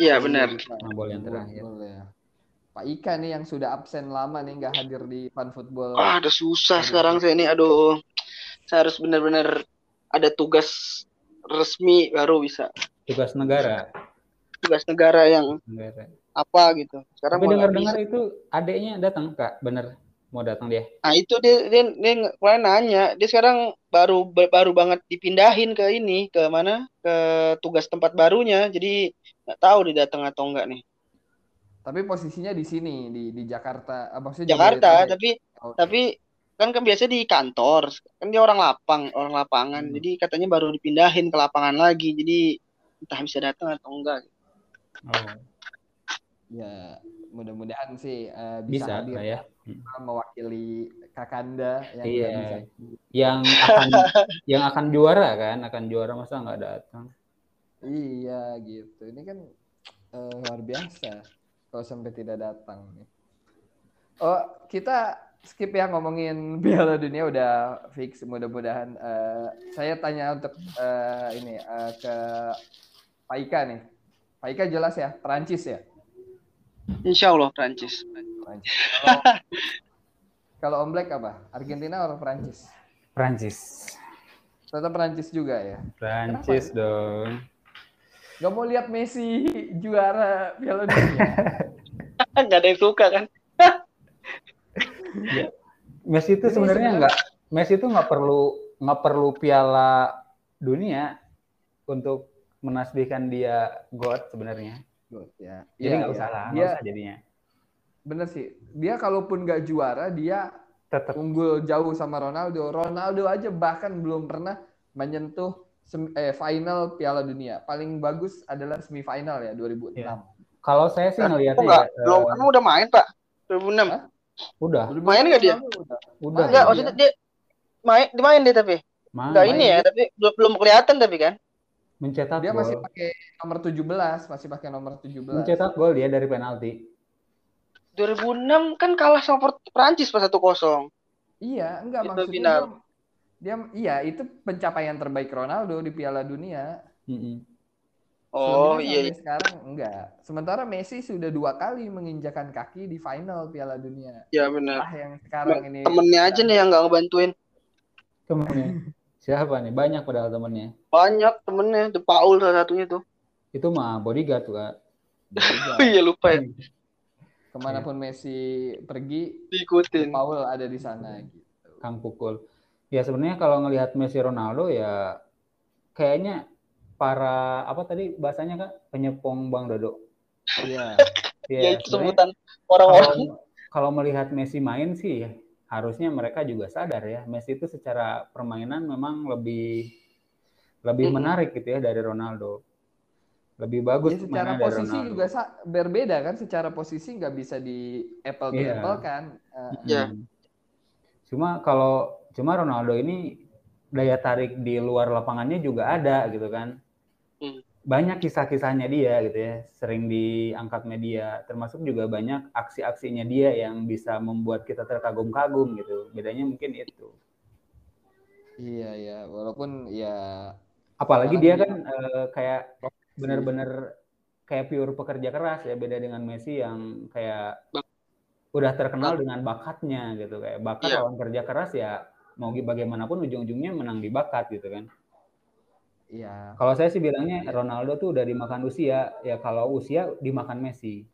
Iya benar. Mabol yang terakhir. Ya. Pak Ika nih yang sudah absen lama nih nggak hadir di Fan Football. Ah, ada susah sekarang saya ini. Aduh. Saya harus benar-benar ada tugas resmi baru bisa. Tugas negara. Tugas negara yang negara. apa gitu. Sekarang dengar-dengar itu adiknya datang kak, bener mau datang dia. Nah itu dia dia, dia kemarin nanya. Dia sekarang baru baru banget dipindahin ke ini ke mana ke tugas tempat barunya. Jadi nggak tahu dia datang atau enggak nih. Tapi posisinya di sini di di Jakarta. Ah, maksudnya Jakarta Jabodetabek. tapi Oh, tapi kan kan biasa di kantor kan dia orang lapang orang lapangan Hmm. jadi katanya baru dipindahin ke lapangan lagi jadi entah bisa datang atau enggak Oh, Ya, mudah-mudahan sih eh, bisa, bisa hadir lah ya. mewakili Kakanda yang Iya. bisa. Yang akan yang akan juara kan, akan juara masa nggak datang. Iya gitu. Ini kan eh, luar biasa kalau sampai tidak datang. Oh, kita skip ya ngomongin Piala Dunia udah fix. Mudah-mudahan eh, saya tanya untuk eh, ini eh, ke Pak Ika nih. Pak Ika jelas ya, Perancis ya. Insya Allah Prancis Perancis. Kalau, kalau Om Black apa? Argentina atau Perancis? Prancis. Tetap Perancis juga ya. Prancis dong. Gak mau lihat Messi juara Piala Dunia. nggak ada yang suka kan Messi itu sebenarnya- nggak Messi itu nggak perlu nggak perlu piala dunia untuk menasbihkan dia god sebenarnya. Good, ya. Jadi Iya, nggak iya. usah lah, nggak Dia usah jadinya. bener sih. Dia kalaupun nggak juara, dia Tetap unggul jauh sama Ronaldo. Ronaldo aja bahkan belum pernah menyentuh sem- eh, final Piala Dunia. Paling bagus adalah semifinal ya 2006. Iya. kalau saya sih Kok ngelihatnya ya, Belum, eh, kan udah main, Pak. 2006. Hah? udah, 2006 Main nggak dia? Udah. udah. Enggak, maksudnya dia main dimain dia tapi. Main, Enggak ini main ya, tapi belum belum kelihatan tapi kan. Mencetak Dia masih gol, pakai nomor 17, masih pakai nomor 17. mencetak gol dia dari penalti. 2006 kan kalah sama Prancis pas 1-0. Iya, enggak Itu maksudnya final. dia, dia iya itu pencapaian terbaik Ronaldo di Piala Dunia. Mm-mm. Oh Selebihnya iya, iya. sekarang enggak. Sementara Messi sudah dua kali menginjakan kaki di final Piala Dunia. ya benar. Ah yang sekarang ini Temennya aja nih yang nggak ngebantuin. Temennya. Siapa nih? Banyak padahal temennya. Banyak temennya, The Paul salah satunya tuh. Itu mah bodyguard tuh, Kak. juga. Oh iya lupa ya, Ke mana pun Messi pergi, diikutin. Paul ada di sana gitu. Kang Pukul. Ya sebenarnya kalau ngelihat Messi Ronaldo ya kayaknya para apa tadi bahasanya Kak? Penyepong Bang Dodo. Iya. Ya, Ya itu sebutan orang-orang. kalau kalau melihat Messi main sih harusnya mereka juga sadar ya Messi itu secara permainan memang lebih lebih menarik gitu ya dari Ronaldo. Lebih bagus Ya, secara posisi Ronaldo. juga berbeda kan. Secara posisi nggak bisa di apple to Iya. apple kan. Eh, Ya. Hmm. Cuma kalau cuma Ronaldo ini daya tarik di luar lapangannya juga ada gitu kan. Banyak kisah-kisahnya dia gitu ya, sering diangkat media, termasuk juga banyak aksi-aksinya dia yang bisa membuat kita terkagum-kagum gitu. Bedanya mungkin itu. Iya ya, walaupun ya Apalagi dia dia- kan eh, kayak benar-benar kayak pure pekerja keras ya, beda dengan Messi yang kayak Bak- udah terkenal dengan bakatnya gitu kayak bakat Iya. lawan kerja keras ya mau bagaimanapun ujung-ujungnya menang di bakat gitu kan. Ya Kalau saya sih bilangnya Ronaldo tuh udah dimakan usia, ya kalau usia dimakan Messi.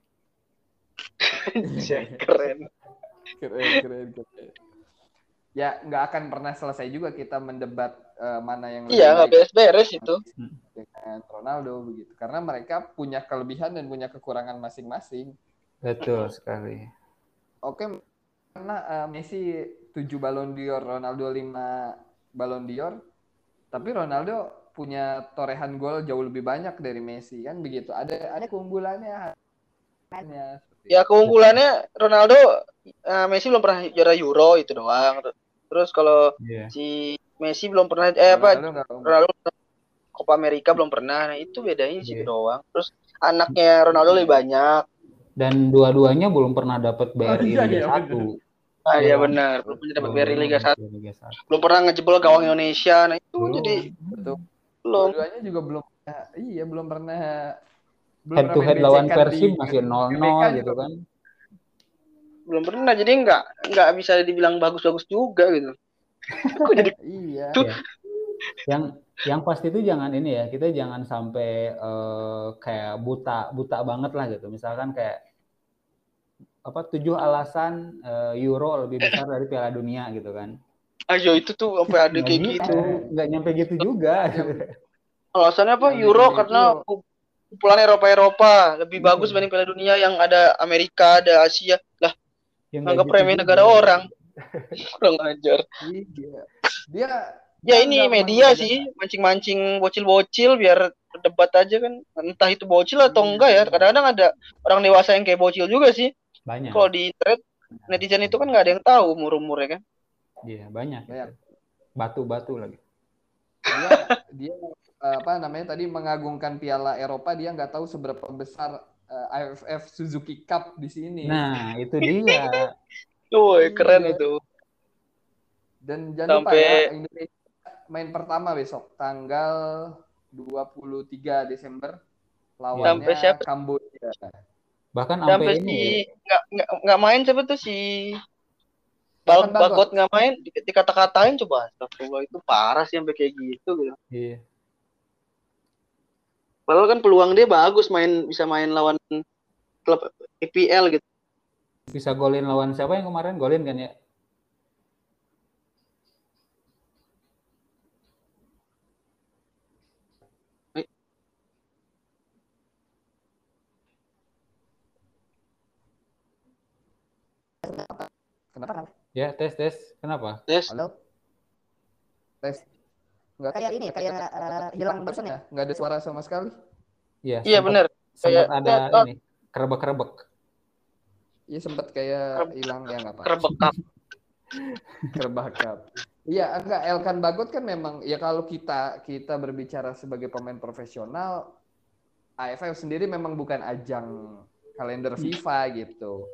Keren. keren keren keren. Ya nggak akan pernah selesai juga kita mendebat eh, mana yang lebih Iya, nggak beres-beres itu. dengan Ronaldo begitu. Karena mereka punya kelebihan dan punya kekurangan masing-masing. Betul sekali. Oke, karena eh, Messi 7 Ballon d'Or, Ronaldo 5 Ballon d'Or, tapi Ronaldo punya torehan gol jauh lebih banyak dari Messi kan begitu. Ada ada keunggulannya. Ya keunggulannya Ronaldo, eh, Messi belum pernah juara Euro itu doang. Terus kalau Iya. si Messi belum pernah eh apa Ronaldo Copa America belum pernah. Nah, itu bedanya sih Iya. doang. Terus anaknya Ronaldo lebih banyak. Dan dua-duanya belum pernah dapat BRI iya, Liga iya, 1. Ah Iya. iya benar, belum pernah dapat BRI Liga 1. Liga 1. Belum pernah ngejebol gawang Indonesia. Nah, itu Belum. jadi Betul. Belum. Dua-duanya juga belum iya belum pernah belum Head to pernah head lawan Persib masih 0-0 GBK gitu juga kan. Belum pernah. Jadi nggak nggak bisa dibilang bagus-bagus juga gitu. Kok jadi Iya. Iya. Yang yang pasti itu jangan ini ya, kita jangan sampai eh, kayak buta buta banget lah gitu. Misalkan kayak apa tujuh alasan eh, Euro lebih besar dari Piala Dunia gitu kan. Ayo itu tuh sampai ada kayak gitu, gitu. nggak nyampe gitu juga. Alasannya apa? Euro karena itu- kumpulan Eropa-Eropa lebih Iya. bagus dibanding Piala Dunia yang ada Amerika, ada Asia. Lah, Yang Nganggap gitu remeh juga. negara orang. kurang ajar. Iya. Dia Ya dia ini media sih, mancing-mancing bocil-bocil biar debat aja kan. Entah itu bocil atau Iya. enggak ya. Kadang-kadang ada orang dewasa yang kayak bocil juga sih. Banyak. Kalau di internet netizen itu kan nggak ada yang tahu umur-umurnya kan. Iya, banyak. Banyak. Batu-batu lagi. dia dia eh, apa namanya tadi mengagungkan Piala Eropa dia nggak tahu seberapa besar eh, AFF Suzuki Cup di sini Nah, itu dia. Tuh, Iya. keren itu. dan jangan lupa sampai- ya Indonesia main pertama besok tanggal 23 Desember lawannya Sampai siapa? Kamboja Bahkan Sampai sampai si ini ya, nggak nggak nggak main siapa tuh si Bal Bagot. Bagot nggak main di- dikata-katain coba astagfirullah itu parah sih sampai kayak gitu gitu. Iya. Padahal kan peluang dia bagus main bisa main lawan klub EPL gitu. Bisa golin lawan siapa yang kemarin golin kan ya? Kenapa? Kenapa? Ya, tes tes. Kenapa? Tes. Halo? Tes. Nggak Kayak ini ya, kayak eh, hilang barusan ya? nggak ada suara sama sekali. Iya, Iya benar. Sempat Kayak- ada oh. ini kerebek-kerebek. Iya sempat kayak hilang ya nggak apa. Kerebekap. Kerbakap. Iya, enggak Elkan Bagot kan memang ya kalau kita kita berbicara sebagai pemain profesional AFF sendiri memang bukan ajang kalender FIFA gitu.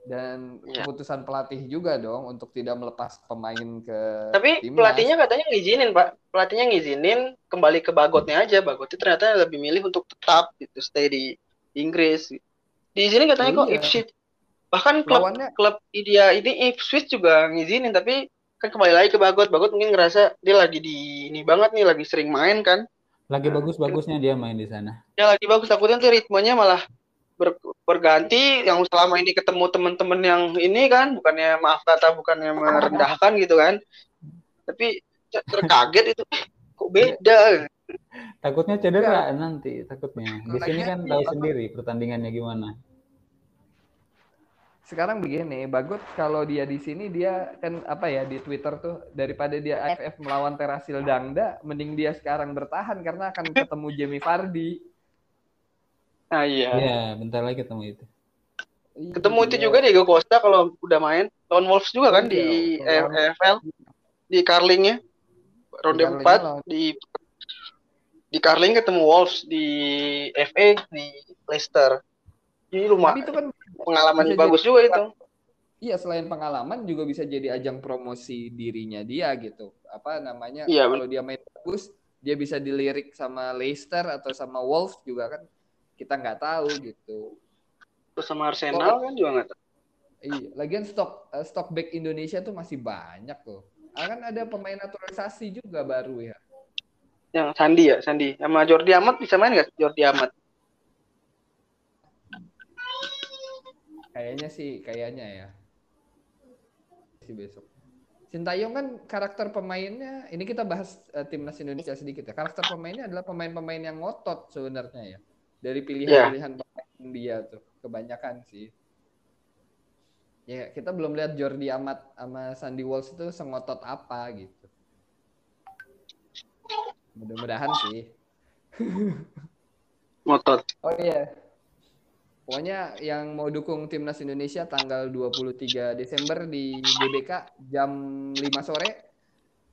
Dan Iya. keputusan pelatih juga dong untuk tidak melepas pemain ke Tapi timnas. pelatihnya katanya ngizinin, Pak. Pelatihnya ngizinin kembali ke Bagotnya aja. Bagotnya ternyata lebih milih untuk tetap gitu stay di Inggris. Diizinin katanya kok Iya. Ipswich. Bahkan klub lawannya klub dia ini Ipswich juga ngizinin tapi kan kembali lagi ke Bagot. Bagot mungkin ngerasa dia lagi di ini banget nih, lagi sering main kan. Lagi bagus-bagusnya dia main di sana. Dia lagi bagus takutnya tuh ritmenya malah ber- berganti yang selama ini ketemu teman-teman yang ini kan bukannya maaf kata bukannya merendahkan gitu kan. Tapi terkaget itu eh, kok beda. Takutnya cedera nanti, takutnya. Di sini kan sih, tahu sendiri pertandingannya gimana. sekarang begini, Bagot kalau dia di sini dia kan apa ya di Twitter tuh daripada dia AFF melawan Terasil Dangda, mending dia sekarang bertahan karena akan ketemu Jamie Vardy. Nah iya. Iya, bentar lagi ketemu itu. Iya, Ketemu itu dia. juga Diego Costa kalau udah main lawan Wolves juga kan di Iya, lawan- EFL di Carlingnya ronde Di Carling 4 lawan- di di Carling ketemu Wolves di FA di Leicester. Jadi Tapi lumayan itu kan pengalaman bagus juga itu. Iya, selain pengalaman juga bisa jadi ajang promosi dirinya dia gitu. Apa namanya? Iya, kalau dia main bagus, dia bisa dilirik sama Leicester atau sama Wolves juga kan. Kita nggak tahu gitu. Terus sama Arsenal kan juga nggak tahu. Iya, lagian stok eh, stok back Indonesia tuh masih banyak loh. Akan ada pemain naturalisasi juga baru ya. Yang Sandi ya, Sandi. Sama Jordi Amat bisa main nggak? Jordi Amat. Kayaknya sih, kayaknya ya. Si besok. Sintayong kan karakter pemainnya, ini kita bahas eh, timnas Indonesia sedikit ya. Karakter pemainnya adalah pemain-pemain yang ngotot sebenarnya ya. Dari pilihan-pilihan pemain dia tuh, kebanyakan sih. Ya, kita belum lihat Jordi Amat sama Sandy Walsh itu sengotot apa gitu. Mudah-mudahan sih. Ngotot. Oh iya. Pokoknya yang mau dukung timnas Indonesia tanggal 23 Desember di GBK jam 5 sore.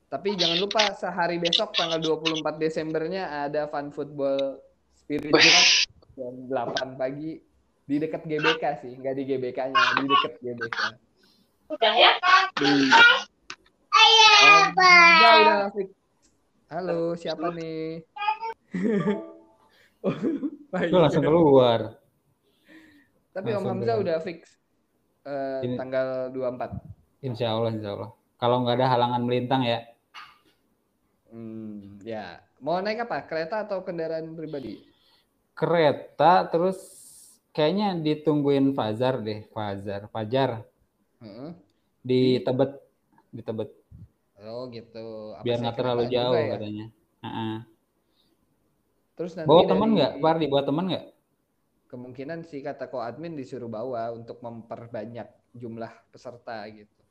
Tapi jangan lupa sehari besok tanggal 24 Desembernya ada Fun Football Spirit Cup jam 8 pagi di dekat GBK sih, nggak di GBK-nya, di dekat GBK. Udah, udah, Fik. Halo, siapa nih? oh. Itu langsung keluar. Tapi Om Langsung Hamzah keluar. udah fix eh, Ini- tanggal 24. Insya Allah, insya Allah. Kalau nggak ada halangan melintang ya. Hmm, ya. Mau naik apa? Kereta atau kendaraan pribadi? Kereta terus kayaknya ditungguin Fajar deh, Fajar, Fajar Heeh. di Tebet, di Tebet. Oh gitu. Apa Biar nggak terlalu jauh ya? katanya. Heeh. Terus nanti Bawa dari- teman nggak, Pardi? Bawa teman nggak? Kemungkinan sih kata ko admin disuruh bawa untuk memperbanyak jumlah peserta gitu.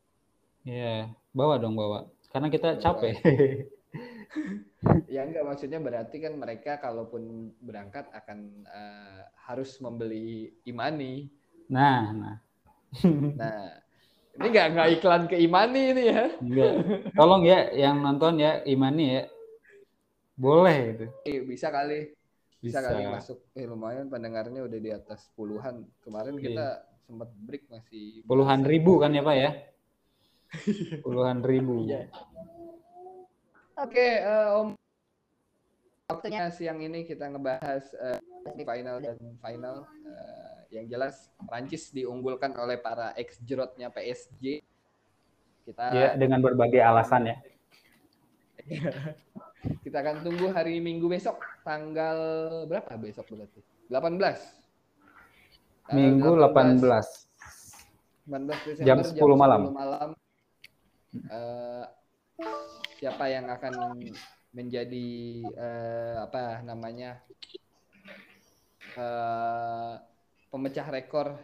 Iya, bawa dong bawa. Karena kita Bawa. capek. Ya enggak maksudnya berarti kan mereka kalaupun berangkat akan eh, harus membeli imani. Nah, nah. Nah, ini nggak nggak iklan ke imani ini ya. Enggak. Tolong ya yang nonton ya Imani ya. Boleh. Eh, Bisa kali. Bisa, Bisa. kali masuk. Eh lumayan pendengarnya udah di atas puluhan. Kemarin kita sempat break masih. Puluhan ribu kan ya Pak ya? Puluhan ribu. Iya. Oke, eh, Om. Waktunya siang ini kita ngebahas eh, final dan final. Eh, yang jelas Prancis diunggulkan oleh para ex jerotnya PSG. Kita Ya, dengan berbagai alasan ya. kita akan tunggu hari Minggu besok tanggal berapa besok berarti? 18. Tanggal Minggu 18. 18 Desember Jam 10 malam. malam. Eh, siapa yang akan menjadi eh, apa namanya eh, pemecah rekor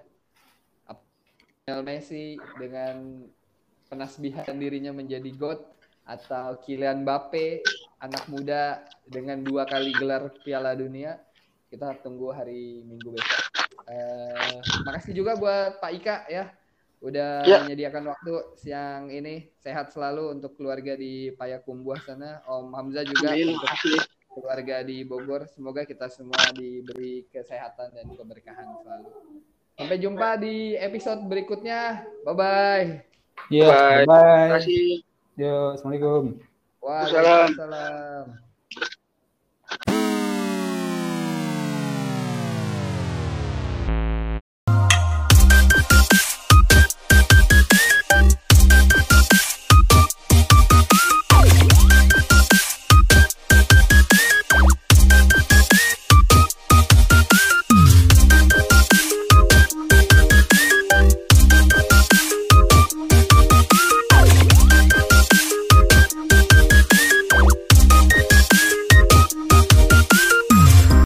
Lionel Messi dengan penasbihan dirinya menjadi GOAT atau Kylian Mbappe anak muda dengan dua kali gelar Piala Dunia kita tunggu hari Minggu besok. Eh, makasih juga buat Pak Ika ya udah Ya. menyediakan waktu siang ini sehat selalu untuk keluarga di Payakumbuh sana Om Hamzah juga Amin, untuk keluarga di Bogor semoga kita semua diberi kesehatan dan keberkahan selalu sampai jumpa di episode berikutnya bye bye Iya, Bye. bye. Terima kasih. Yo, assalamualaikum. Waalaikumsalam. Waalaikumsalam